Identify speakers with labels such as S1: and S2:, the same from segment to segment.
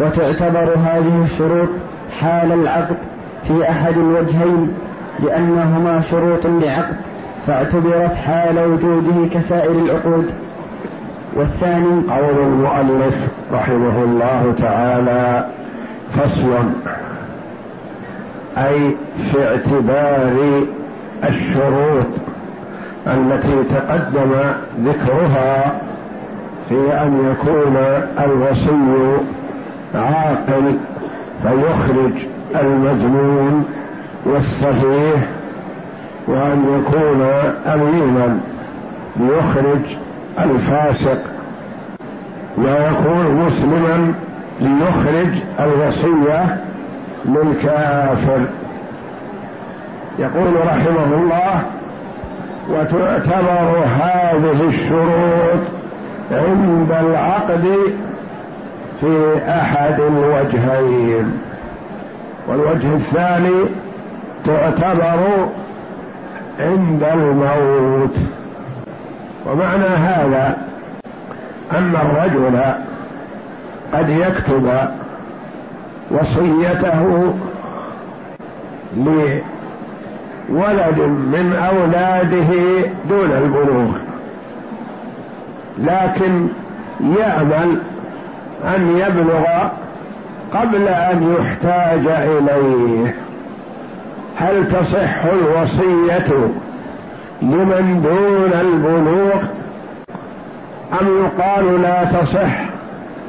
S1: وتعتبر هذه الشروط حال العقد في أحد الوجهين لأنهما شروط لعقد فاعتبرت حال وجوده كسائر العقود. والثاني
S2: قول المؤلف رحمه الله تعالى فصل أي في اعتبار الشروط التي تقدم ذكرها في أن يكون الوصي عاقل فيخرج المجنون والسفيه وأن يكون أمينا ليخرج الفاسق ويكون مسلما ليخرج الوصية للكافر. يقول رحمه الله وتعتبر هذه الشروط عند العقد في أحد الوجهين والوجه الثاني تعتبر عند الموت. ومعنى هذا أن الرجل قد يكتب وصيته لولد من أولاده دون البلوغ لكن يعمل أن يبلغ قبل أن يحتاج إليه. هل تصح الوصية لمن دون البلوغ؟ أم يقال لا تصح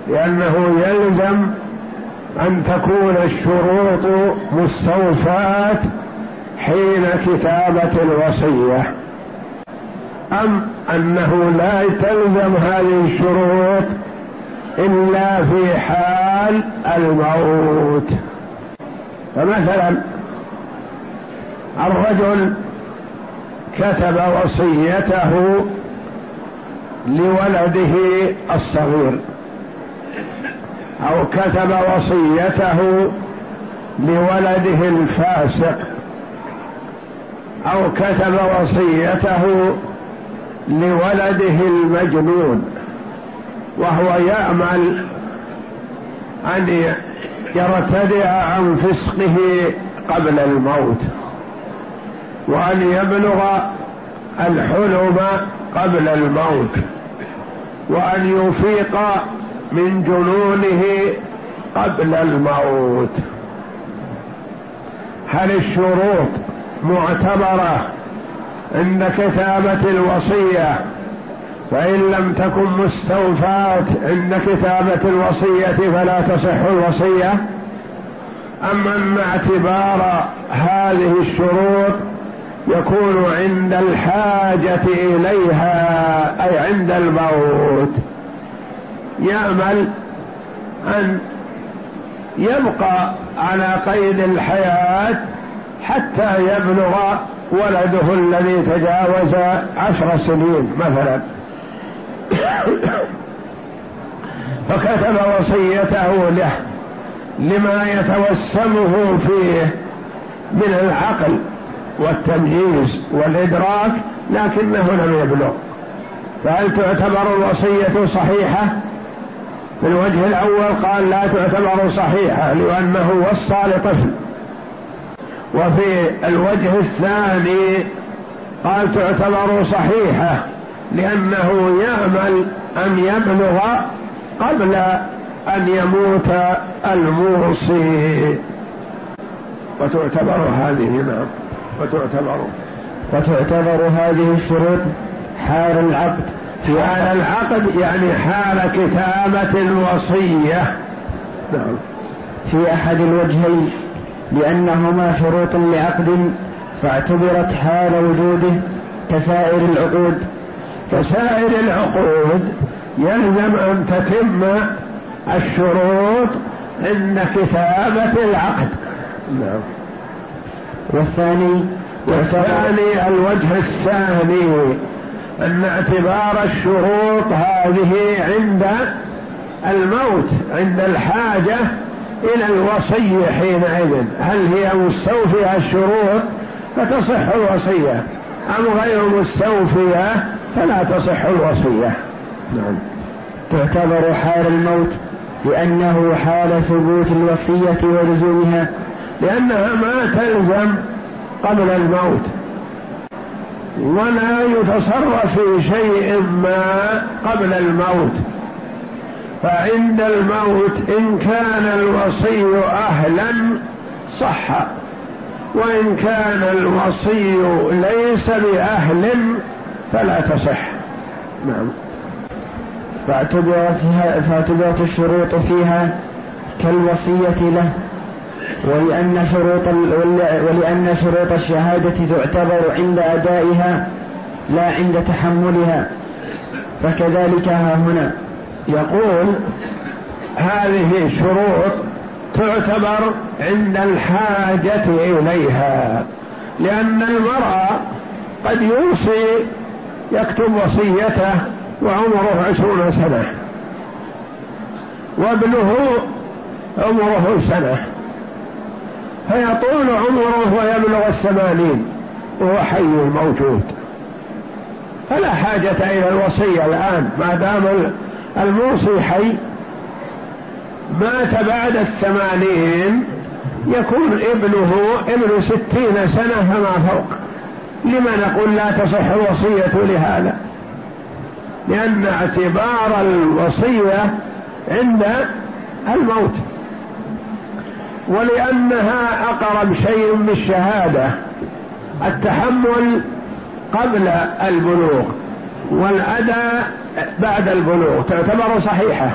S2: لأنه يلزم أن تكون الشروط مستوفاة حين كتابة الوصية؟ أم أنه لا تلزم هذه الشروط إلا في حال الموت. فمثلا الرجل كتب وصيته لولده الصغير أو كتب وصيته لولده الفاسق أو كتب وصيته لولده المجنون. وهو يأمل أن يرتدع عن فسقه قبل الموت وأن يبلغ الحلم قبل الموت وأن يفيق من جنونه قبل الموت. هل الشروط معتبرة عند كتابة الوصية؟ فإن لم تكن مستوفاة عند كتابة الوصية فلا تصح الوصية. أما أن اعتبار هذه الشروط يكون عند الحاجة إليها أي عند الموت. يأمل أن يبقى على قيد الحياة حتى يبلغ ولده الذي تجاوز عشر سنين مثلا. فكتب وصيته له لما يتوسمه فيه من العقل والتمييز والإدراك لكنه لم يبلغ. فهل تعتبر الوصية صحيحة؟ في الوجه الأول قال لا تعتبر صحيحة لأنه وصى لطفل. وفي الوجه الثاني قال تعتبر صحيحة. لأنه يأمل أن يبلغ قبل أن يموت الموصي. وتعتبر هذه نعم وتعتبر
S1: وتعتبر هذه الشروط حال العقد.
S2: في حال العقد يعني حال كتابة الوصية.
S1: نعم. في أحد الوجهين لأنهما شروط لعقد فاعتبرت حال وجوده كسائر العقود.
S2: كسائر العقود يلزم أن تتم الشروط عند كتابة العقد.
S1: نعم. والثاني؟
S2: والثاني الوجه الثاني أن اعتبار الشروط هذه عند الموت عند الحاجة إلى الوصية حينئذ. هل هي مستوفية الشروط؟ فتصح الوصية. أم غير مستوفية؟ فلا تصح الوصية.
S1: نعم. تعتبر حال الموت لأنه حال ثبوت الوصية ولزومها
S2: لأنها ما تلزم قبل الموت. ولا يتصرف في شيء ما قبل الموت. فعند الموت إن كان الوصي أهلا صح وإن كان الوصي ليس بأهل فلا تصح.
S1: نعم. فاعتبرت, فاعتبرت الشروط فيها كالوصية له ولأن شروط ولأن شروط الشهادة تعتبر عند أدائها لا عند تحملها. فكذلك ها هنا
S2: يقول هذه شروط تعتبر عند الحاجة إليها لأن المرأة قد يوصي يكتب وصيته وعمره عشرون سنة. وابنه عمره سنة. فيطول عمره ويبلغ الثمانين وهو حي موجود. فلا حاجة إلى الوصية الآن ما دام الموصي حي. مات بعد الثمانين يكون ابنه ابن ستين سنة فما فوق. لما نقول لا تصح الوصية لهذا؟ لأن اعتبار الوصية عند الموت. ولأنها أقرب شيء بالشهادة التحمل قبل البلوغ والأداء بعد البلوغ تعتبر صحيحة.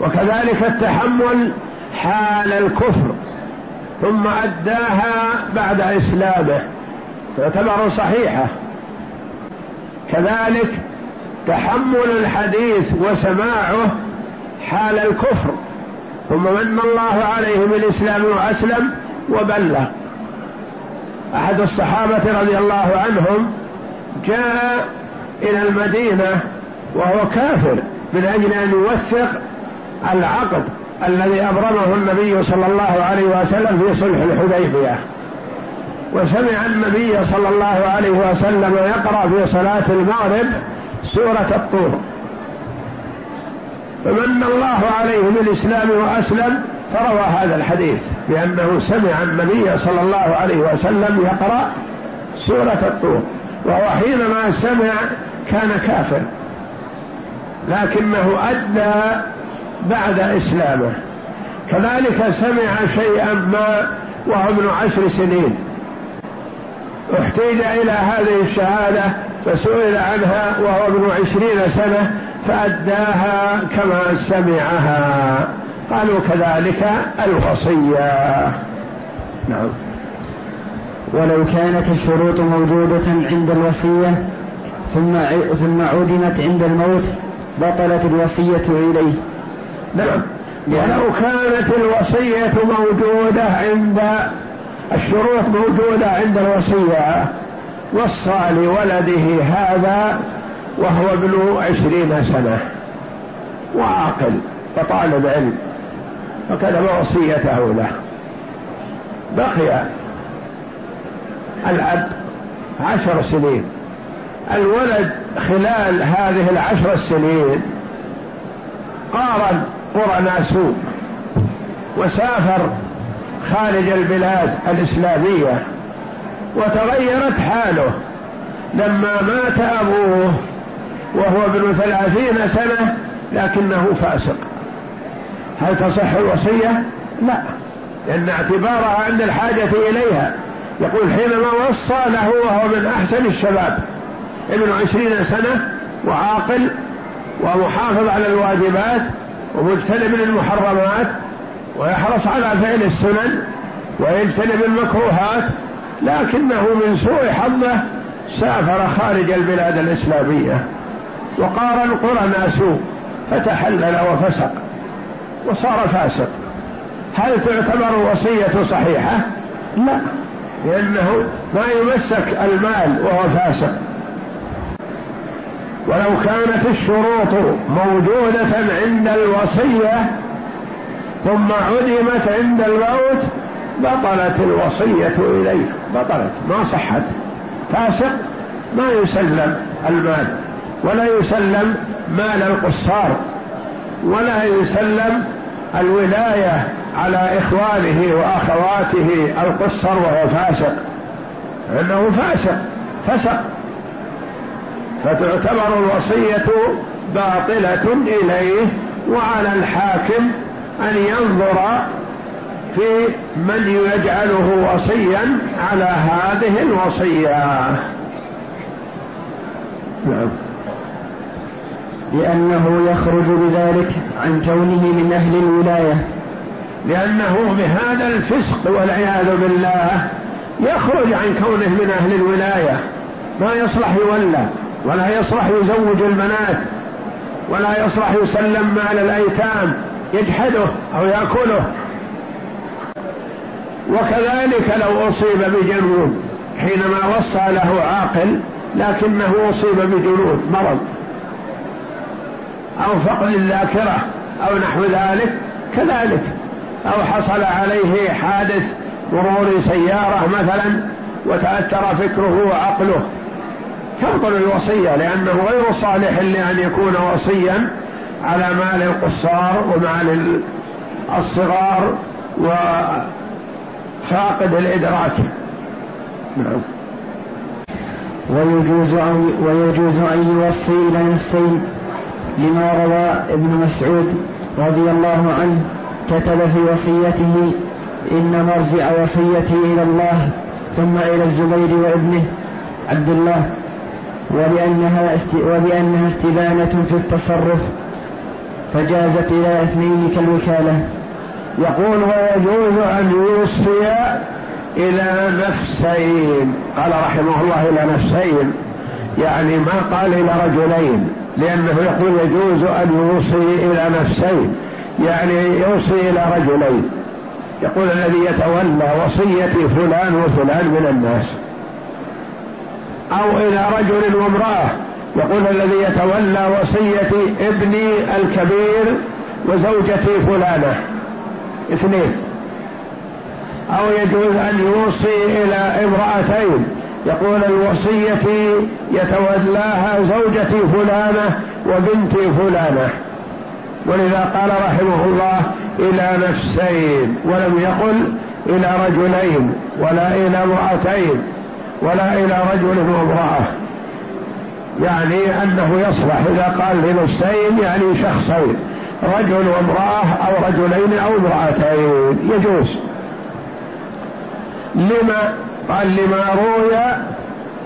S2: وكذلك التحمل حال الكفر ثم أداها بعد إسلامه. تعتبر صحيحة. كذلك تحمل الحديث وسماعه حال الكفر. ثم من الله عليه بالإسلام وأسلم وبلغ. أحد الصحابة رضي الله عنهم جاء إلى المدينة وهو كافر من أجل أن يوثق العقد الذي أبرمه النبي صلى الله عليه وسلم في صلح الحديبية. وسمع النبي صلى الله عليه وسلم يقرأ في صلاة المغرب سورة الطور. فمن الله عليه بالإسلام وأسلم فروى هذا الحديث بأنه سمع النبي صلى الله عليه وسلم يقرأ سورة الطور. وهو حينما سمع كان كافر لكنه أدى بعد إسلامه. كذلك سمع شيئا ما وهو ابن عشر سنين. احتيج إلى هذه الشهادة فسئل عنها وهو ابن عشرين سنة فأداها كما سمعها. قالوا كذلك الوصية.
S1: نعم. ولو كانت الشروط موجودة عند الوصية ثم ثم عدمت عند الموت بطلت الوصية إليه.
S2: نعم. ولو كانت الوصية موجودة عند الشروط موجودة عند الوصية. وصى لولده هذا وهو ابن عشرين سنة. وعاقل وطالب علم فكتب وصيته له. بقي الأب عشر سنين. الولد خلال هذه العشر السنين قارن قرى ناسوب وسافر خارج البلاد الإسلامية وتغيرت حاله. لما مات أبوه وهو ابن ثلاثين سنة لكنه فاسق. هل تصح الوصية؟ لا لأن اعتبارها عند الحاجة إليها. يقول حينما وصى له وهو من أحسن الشباب ابن عشرين سنة وعاقل ومحافظ على الواجبات ومجتنب للمحرمات ويحرص على فعل السنن ويجتنب المكروهات لكنه من سوء حظه سافر خارج البلاد الإسلامية وقارن قرى ناسو فتحلل وفسق وصار فاسق هل تعتبر الوصية صحيحة؟ لا لأنه ما يمسك المال وهو فاسق ولو كانت الشروط موجودة عند الوصية ثم عدمت عند الموت بطلت الوصية إليه بطلت ما صحت. فاسق ما يسلم المال ولا يسلم مال القصار ولا يسلم الولاية على إخوانه وأخواته. القصر وهو فاسق أنه فاسق فسق. فتعتبر الوصية باطلة إليه وعلى الحاكم أن ينظر في من يجعله وصيا على هذه الوصية.
S1: نعم. لأنه يخرج بذلك عن كونه من أهل الولاية.
S2: لأنه بهذا الفسق والعياذ بالله يخرج عن كونه من أهل الولاية. ما يصلح يولى ولا يصلح يزوج البنات ولا يصلح يسلم مال الأيتام. يجحده أو يأكله. وكذلك لو أصيب بجنون حينما وصى له عاقل لكنه أصيب بجنون مرض. أو فقد الذاكرة أو نحو ذلك كذلك. أو حصل عليه حادث مرور سيارة مثلا وتأثر فكره وعقله. تبطل الوصية لأنه غير صالح لأن يكون وصيا على مال القصار ومال الصغار وفاقد الإدراك.
S1: نعم. ويجوز أن ويجوز أن يوصي إلى نفسين لما روى ابن مسعود رضي الله عنه كتب في وصيته إن مرجع وصيتي إلى الله ثم إلى الزبير وابنه عبد الله ولأنها ولأنها استبانة في التصرف. فجازت إلى اثنين كالوكالة.
S2: يقول ويجوز أن يوصي إلى نفسين. قال رحمه الله إلى نفسين. يعني ما قال إلى رجلين. لأنه يقول يجوز أن يوصي إلى نفسين. يعني يوصي إلى رجلين. يقول الذي يتولى وصية فلان وفلان من الناس. أو إلى رجل وامرأة. يقول الذي يتولى وصية ابني الكبير وزوجتي فلانة. اثنين. أو يجوز أن يوصي إلى امرأتين. يقول الوصية يتولاها زوجتي فلانة وبنتي فلانة. ولذا قال رحمه الله إلى نفسين ولم يقل إلى رجلين ولا إلى امرأتين ولا إلى رجل وامرأة. يعني أنه يصلح إذا قال لنفسين يعني شخصين رجل وامرأة أو رجلين أو امرأتين يجوز. لما؟ قال لما روي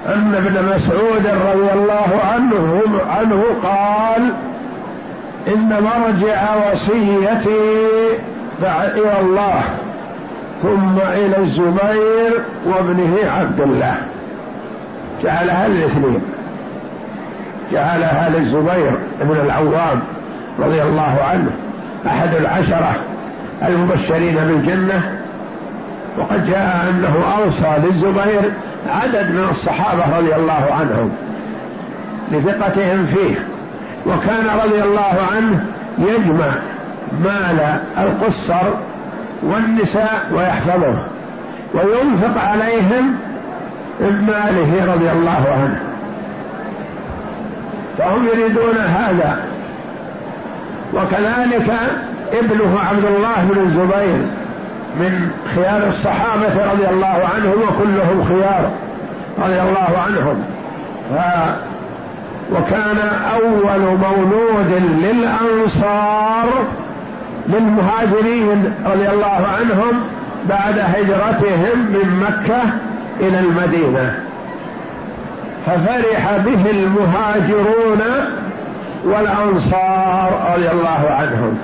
S2: أن ابن مسعود رضي الله عنه عنه قال إن مرجع وصيتي إلى الله ثم إلى الزبير وابنه عبد الله. جعلها الاثنين. جعلها للزبير بن العوام رضي الله عنه أحد العشرة المبشرين بالجنة وقد جاء أنه أوصى للزبير عدد من الصحابة رضي الله عنهم لثقتهم فيه وكان رضي الله عنه يجمع مال القصر والنساء ويحفظه وينفق عليهم من ماله رضي الله عنه. فهم يريدون هذا. وكذلك ابنه عبد الله بن الزبير من خيار الصحابة رضي الله عنهم وكلهم خيار رضي الله عنهم. ف وكان أول مولود للأنصار للمهاجرين رضي الله عنهم بعد هجرتهم من مكة إلى المدينة. ففرح به المهاجرون والأنصار رضي الله عنهم.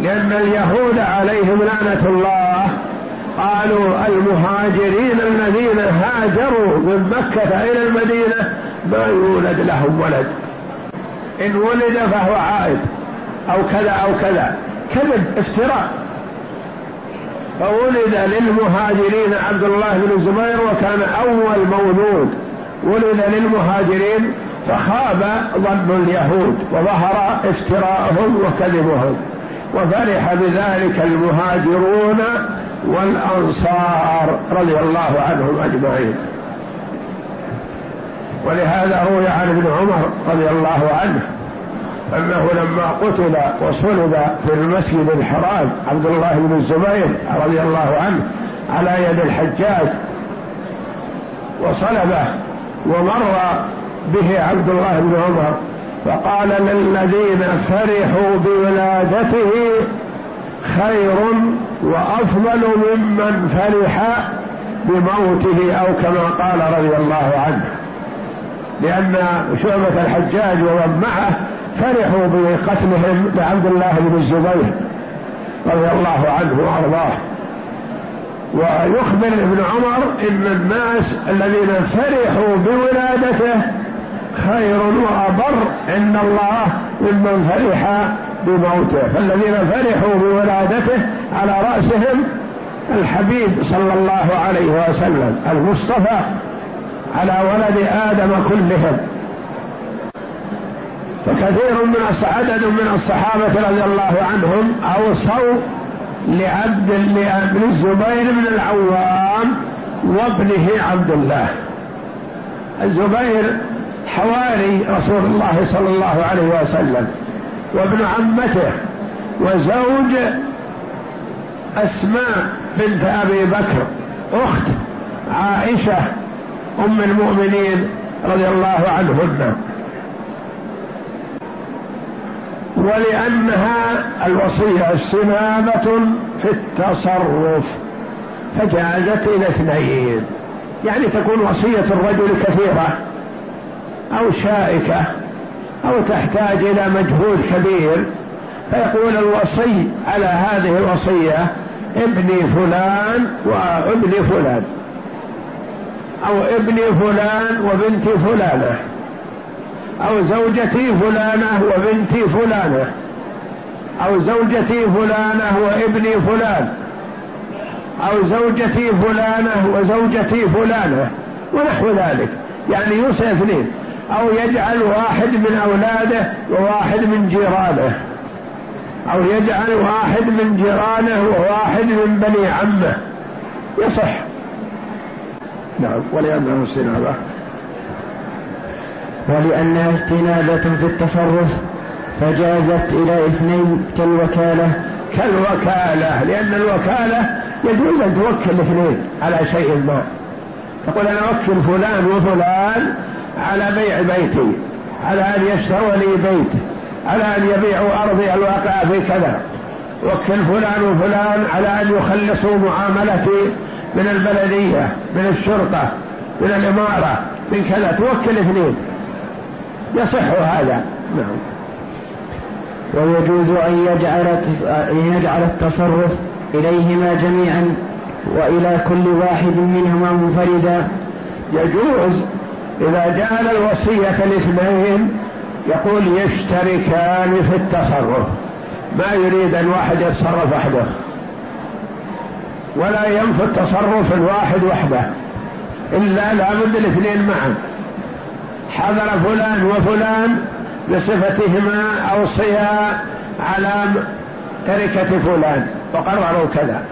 S2: لأن اليهود عليهم لعنة الله. قالوا المهاجرين الذين هاجروا من مكة إلى المدينة. ما يولد لهم ولد. إن ولد فهو عائد. أو كذا أو كذا. كذب افتراء. فولد للمهاجرين عبد الله بن الزبير وكان أول مولود. ولد للمهاجرين فخاب ظن اليهود وظهر افتراءهم وكذبهم وفرح بذلك المهاجرون والأنصار رضي الله عنهم أجمعين. ولهذا روي عن ابن عمر رضي الله عنه أنه لما قتل وصلب في المسجد الحرام عبد الله بن الزبير رضي الله عنه على يد الحجاج وصلبه ومر به عبد الله بن عمر فقال للذين فرحوا بولادته خير وأفضل ممن فرح بموته أو كما قال رضي الله عنه. لأن شعبة الحجاج ومن معه فرحوا بقتلهم لعبد الله بن الزبير رضي الله عنه وأرضاه. ويخبر ابن عمر إن الناس الذين فرحوا بولادته خير وأبر عند الله ممن فرح بموته. فالذين فرحوا بولادته على رأسهم الحبيب صلى الله عليه وسلم المصطفى على ولد آدم كلهم. فكثير من عدد من الصحابة رضي الله عنهم أوصوا لعبد الزبير بن العوام وابنه عبد الله. الزبير حواري رسول الله صلى الله عليه وسلم وابن عمته وزوج أسماء بنت أبي بكر أخت عائشة أم المؤمنين رضي الله عنهن. ولأنها الوصية استنابة في التصرف فجازت إلى اثنين. يعني تكون وصية الرجل كثيرة أو شائكة أو تحتاج إلى مجهود كبير فيقول الوصي على هذه الوصية ابني فلان وابن فلان أو ابني فلان وبنتي فلانة أو زوجتي فلانة وبنتي فلانة. أو زوجتي فلانة وابني فلان. أو زوجتي فلانة وزوجتي فلانة. ونحو ذلك. يعني يوصي اثنين. أو يجعل واحد من أولاده وواحد من جيرانه. أو يجعل واحد من جيرانه وواحد من بني عمه. يصح. نعم. ولأنه استنابة
S1: ولأنها استنابة في التصرف فجازت إلى اثنين كالوكالة.
S2: كالوكالة لأن الوكالة يجوز أن توكل اثنين على شيء ما. تقول أنا أوكل فلان وفلان على بيع بيتي على أن يشتروا لي بيت على أن يبيعوا أرضي الواقعة في كذا. وكل فلان وفلان على أن يخلصوا معاملتي من البلدية من الشرطة من الإمارة من كذا. توكل اثنين. يصح هذا. نعم.
S1: ويجوز أن يجعل أن يجعل التصرف إليهما جميعا وإلى كل واحد منهما منفردا.
S2: يجوز إذا جعل الوصية الاثنين يقول يشتركان في التصرف. ما يريد أن واحد يتصرف وحده. ولا ينفي التصرف الواحد وحده. إلا لابد الاثنين معا. حضر فلان وفلان بصفتهما أوصيا على تركة فلان وقرروا كذا.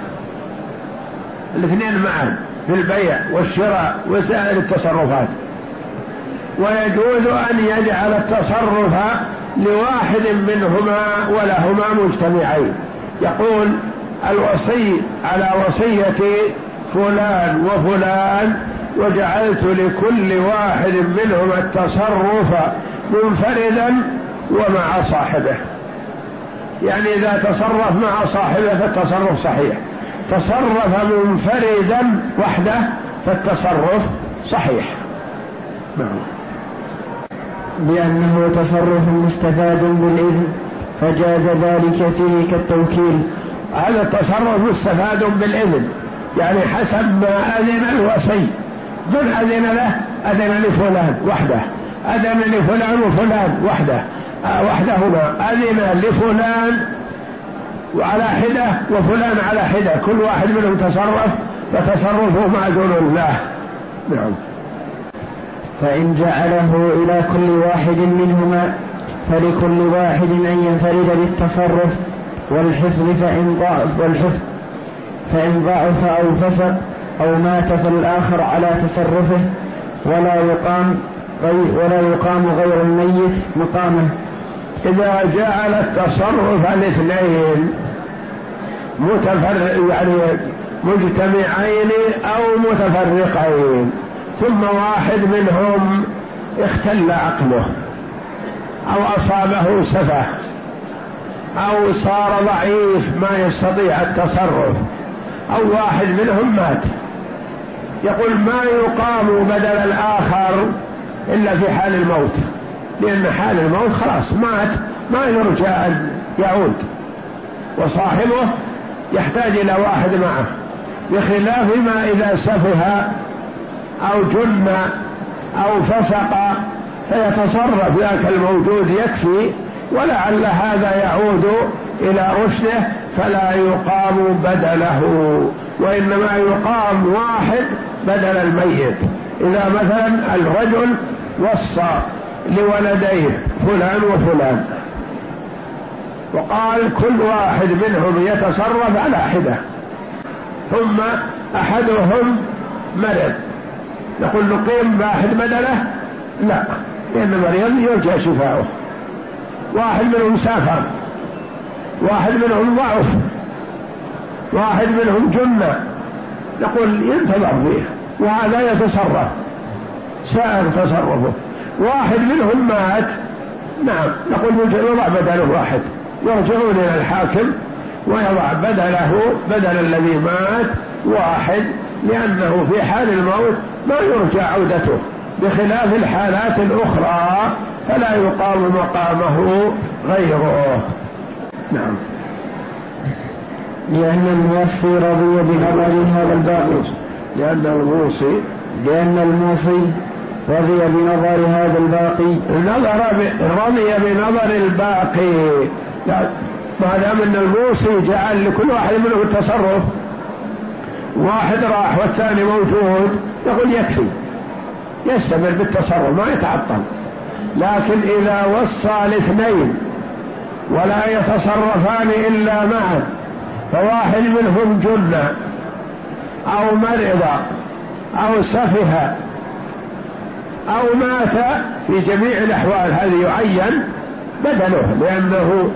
S2: الاثنين معا في البيع والشراء وسائر التصرفات. ويجوز أن يجعل التصرف لواحد منهما ولهما مجتمعين. يقول الوصي على وصية فلان وفلان وجعلت لكل واحد منهما التصرف منفردا ومع صاحبه. يعني إذا تصرف مع صاحبه فالتصرف صحيح. تصرف منفردا وحده فالتصرف صحيح. نعم.
S1: لأنه تصرف مستفاد بالإذن فجاز ذلك فيه كالتوكيل.
S2: هذا التصرف مستفاد بالإذن يعني حسب ما أذن الوصي. من أذن له أذن لفلان وحده. أذن لفلان وفلان وحده. آه، وحدهما. أذن لفلان وعلى حدة وفلان على حدة. كل واحد منهم تصرف فتصرفه معذور الله. نعم.
S1: فإن جعله إلى كل واحد منهما فلكل واحد أن ينفرد بالتصرف. والحفظ فإن ضعف والحفظ فإن ضعف أو فسق أو مات فالآخر على تصرفه ولا يقام ولا يقام غير الميت مقامه.
S2: إذا جعل التصرف الاثنين متفرق يعني مجتمعين أو متفرقين ثم واحد منهم اختل عقله أو أصابه سفه أو صار ضعيف ما يستطيع التصرف أو واحد منهم مات. يقول ما يقام بدل الآخر إلا في حال الموت لأن حال الموت خلاص مات ما يرجى أن يعود وصاحبه يحتاج إلى واحد معه بخلاف ما إذا سفه أو جن أو فسق فيتصرف ذاك الموجود يكفي ولعل هذا يعود إلى رشده فلا يقام بدله وإنما يقام واحد بدل الميت. إذا مثلا الرجل وصى لولديه فلان وفلان وقال كل واحد منهم يتصرف على حدة ثم أحدهم مرض. نقول نقيم واحد بدله؟ لا لأن مريض يرجى شفاؤه. واحد منهم سافر واحد منهم ضعف واحد منهم جنة. نقول ينتظر فيه وهذا يتصرف. سائر تصرفه. واحد منهم مات. نعم نقول يضع بدله واحد. يرجعون إلى الحاكم ويضع بدله بدل الذي مات واحد لأنه في حال الموت ما يرجى عودته. بخلاف الحالات الأخرى فلا يقام مقامه غيره. نعم.
S1: لأن الموصي رضي بنظر هذا الباقي.
S2: لأن الموصي
S1: لأن الموصي رضي بنظر هذا الباقي.
S2: نظر رضي بنظر الباقي. ما دام إن الموصي جعل لكل واحد منهم التصرف. واحد راح والثاني موجود يقول يكفي. يستمر بالتصرف ما يتعطل. لكن إذا وصى الاثنين ولا يتصرفان إلا معا فواحد منهم جن أو مرض أو سفه أو مات في جميع الأحوال هذه يعين بدله لأنه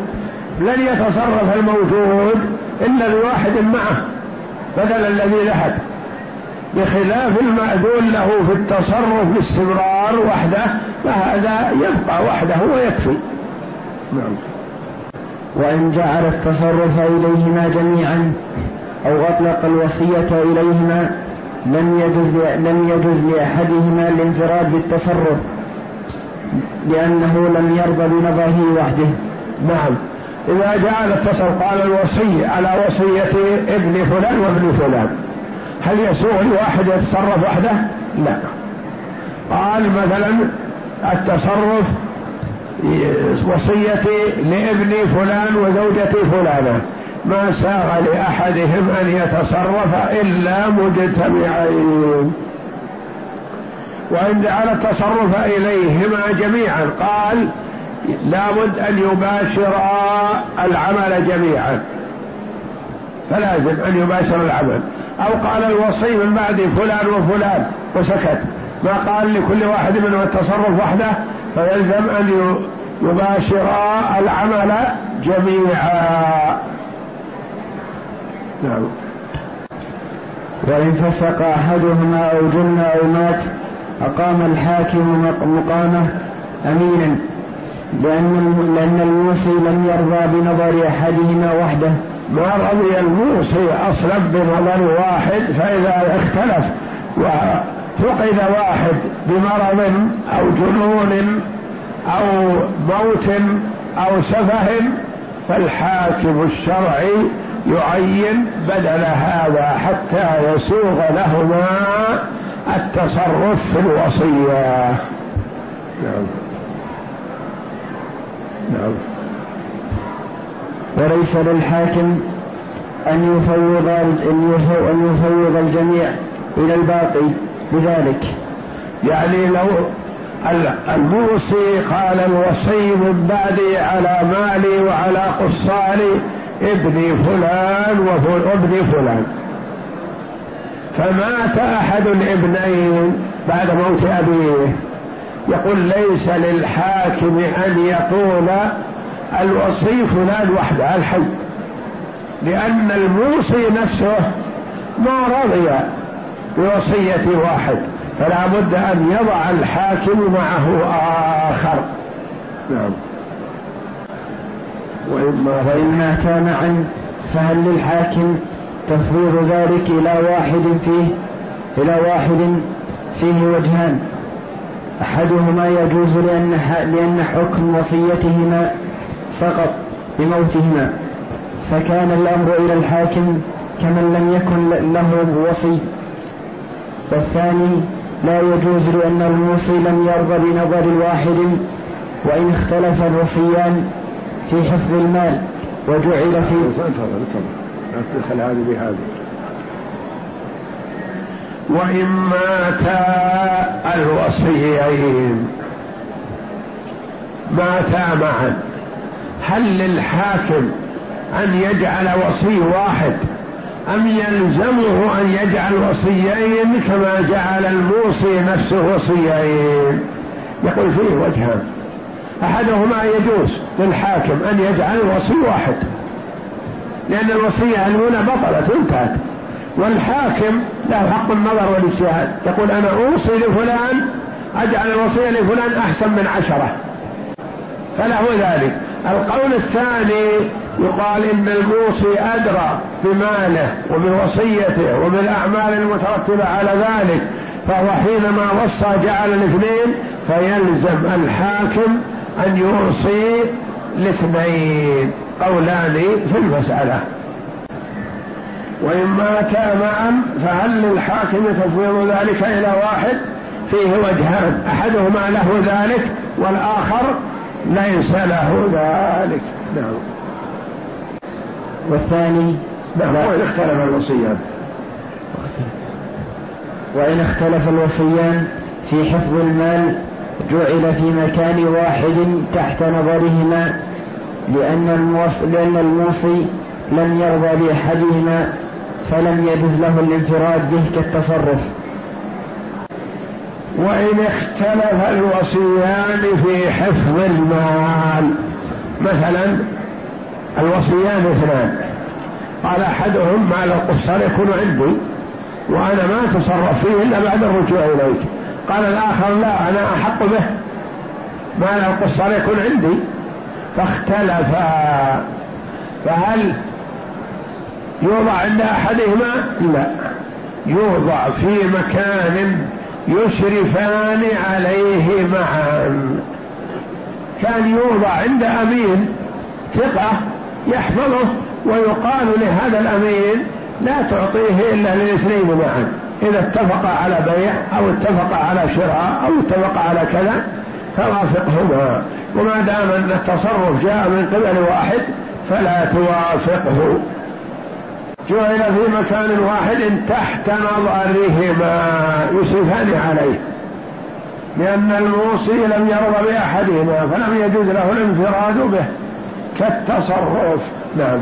S2: لن يتصرف الموجود إلا بواحد معه بدل الذي ذهب. بخلاف المأذون له في التصرف باستمرار وحده فهذا يبقى وحده ويكفي. نعم.
S1: وإن جعل التصرف إليهما جميعا أو أطلق الوصية إليهما لم يجوز لم يجوز لأحدهما الانفراد بالتصرف لأنه لم يرضى بنظره وحده.
S2: نعم. إذا جعل اتصل قال الوصي على وصية ابن فلان وابن فلان. هل يسوغ لواحد يتصرف وحده؟ لا. قال مثلا التصرف وصيتي لابن فلان وزوجتي فلانة. ما ساغ لأحدهم أن يتصرف إلا مجتمعين. وإن جعل التصرف إليهما جميعا قال لابد أن يباشرا العمل جميعا. فلازم أن يباشر العمل. أو قال الوصي من بعد فلان وفلان وسكت. ما قال لكل واحد منهم التصرف وحده فيلزم أن يباشرا العمل جميعا.
S1: نعم. وإن فسق أحدهما أو جن أو مات أقام الحاكم مقامه أمينا لأن لأن الموصي لم يرضى بنظر أحدهما وحده.
S2: ما رضي الموصي أصلا بنظر واحد فإذا اختلف وفقد واحد بمرض أو جنون أو موت أو سفه فالحاكم الشرعي يعين بدل هذا حتى يسوغ لهما التصرف في الوصية. نعم. نعم.
S1: وليس للحاكم أن يفوض أن يفوض الجميع إلى الباقي بذلك.
S2: يعني لو الموصي قال الوصي من بعدي على مالي وعلى قصالي ابني فلان وابني فلان. فمات أحد الابنين بعد موت أبيه. يقول ليس للحاكم أن يقول الوصي فلان وحده الحي. لأن الموصي نفسه ما رضي بوصية واحد فلا بد أن يضع الحاكم معه آخر. نعم.
S1: وإما ماتا معا فهل للحاكم تفويض ذلك إلى واحد فيه؟ إلى واحد فيه وجهان. أحدهما يجوز لأن لأن حكم وصيتهما سقط بموتهما. فكان الأمر إلى الحاكم كمن لم يكن له وصي. والثاني لا يجوز لأن الموصي لم يرضى بنظر واحد وإن اختلف الوصيان في حفظ المال وجعل في
S2: هذه بهذه وإن ماتا الوصيين ماتا معا. هل للحاكم أن يجعل وصي واحد أم يلزمه أن يجعل وصيين كما جعل الموصي نفسه وصيين؟ يقول فيه وجهان. أحدهما يجوز للحاكم أن يجعل الوصي واحد. لأن الوصية الأولى بطلت وانتهت والحاكم له حق النظر والاجتهاد. يقول أنا أوصي لفلان أجعل الوصية لفلان أحسن من عشرة. فله ذلك. القول الثاني يقال إن الموصي أدرى بماله وبوصيته وبالأعمال المترتبة على ذلك فهو حينما وصى جعل الاثنين فيلزم الحاكم أن يوصي الاثنين قولان في المسألة. وإن ماتا معا فهل للحاكم تفويض ذلك إلى واحد؟ فيه وجهان أحدهما له ذلك والآخر ليس له ذلك. نعم.
S1: والثاني؟
S2: نعم وإن اختلف الوصيان.
S1: وإن اختلف الوصيان في حفظ المال جعل في مكان واحد تحت نظرهما لأن الموصي, لأن الموصي لم يرضى بأحدهما فلم يجز له الانفراد به كالتصرف.
S2: وإن اختلف الوصيان في حفظ المال مثلا الوصيان اثنان. قال أحدهم مال القصار يكون عندي وأنا ما أتصرف فيه إلا بعد الرجوع إليك. قال الآخر لا أنا أحق به. مال القصار يكون عندي. فاختلفا فهل يوضع عند أحدهما؟ لا. يوضع في مكان يشرفان عليه معا كان يوضع عند أمين ثقة يحفظه ويقال لهذا الأمين لا تعطيه إلا للاثنين معا. إذا اتفق على بيع أو اتفق على شراء أو اتفق على كذا فوافقهما وما دام أن التصرف جاء من قبل واحد فلا توافقه. جعل في مكان واحد تحت نظرهما يشرفان عليه. لأن الموصي لم يرضى بأحدهما فلم يجوز له الانفراد به كالتصرف. نعم.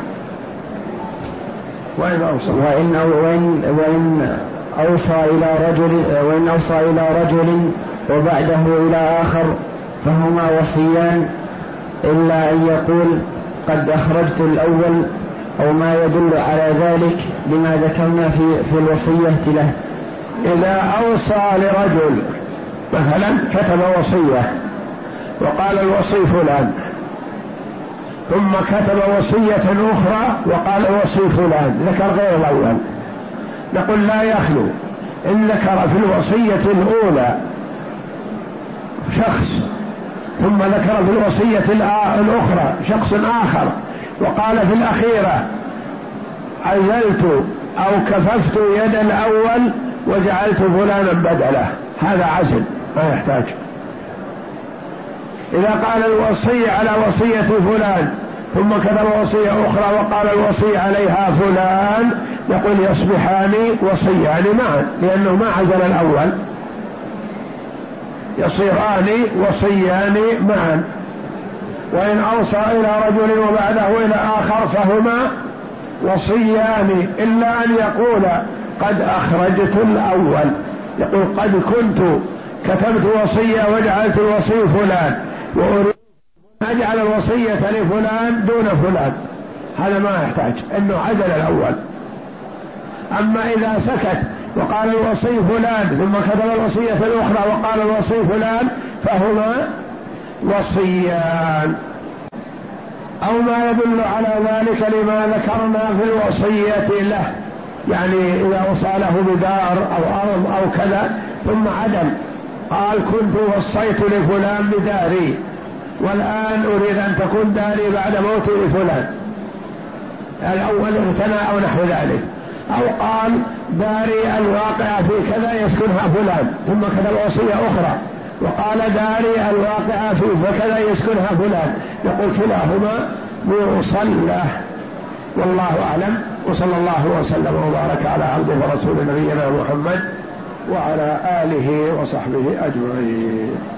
S1: وإن أوصى. وإن وإن وإن أوصى إلى رجل وإن أوصى إلى رجل وبعده إلى آخر فهما وصيان إلا أن يقول قد أخرجت الأول أو ما يدل على ذلك لما ذكرنا في في الوصية له.
S2: إذا أوصى لرجل مثلا كتب وصية وقال الوصي فلان ثم كتب وصية أخرى وقال الوصي فلان ذكر غير الأول. نقول لا يخلو إن ذكر في الوصية الأولى شخص ثم ذكر في الوصية الأخرى شخص آخر وقال في الأخيرة عزلت أو كففت يد الأول وجعلت فلانا بدله. هذا عزل ما يحتاج. إذا قال الوصي على وصية فلان ثم كتب وصية أخرى وقال الوصي عليها فلان يقول يصبحان وصيان معا لأنه ما عزل الأول. يصيران وصيان معا. وإن أوصى إلى رجل وبعده إلى آخر فهما وصيان إلا أن يقول قد أخرجت الأول. يقول قد كنت كتبت وصية وجعلت الوصي فلان وأريد أجعل الوصية لفلان دون فلان. هذا ما يحتاج أنه عزل الأول. أما إذا سكت وقال الوصي فلان ثم كتب الوصية الأخرى وقال الوصي فلان فهما وصيان. أو ما يدل على ذلك لما ذكرنا في الوصية له يعني إذا وصى له بدار أو أرض أو كذا ثم عدم. قال كنت وصيت لفلان بداري والآن أريد أن تكون داري بعد موت لفلان. الأول اغتنى أو نحو ذلك. أو قال داري الواقعة في كذا يسكنها فلان ثم كتب وصية أخرى. وقال داري الواقعة في كذا يسكنها فلان. يقول كلاهما مصلى. والله أعلم. وصلى الله وسلم وبارك على عبده ورسول نبينا محمد وعلى آله وصحبه أجمعين.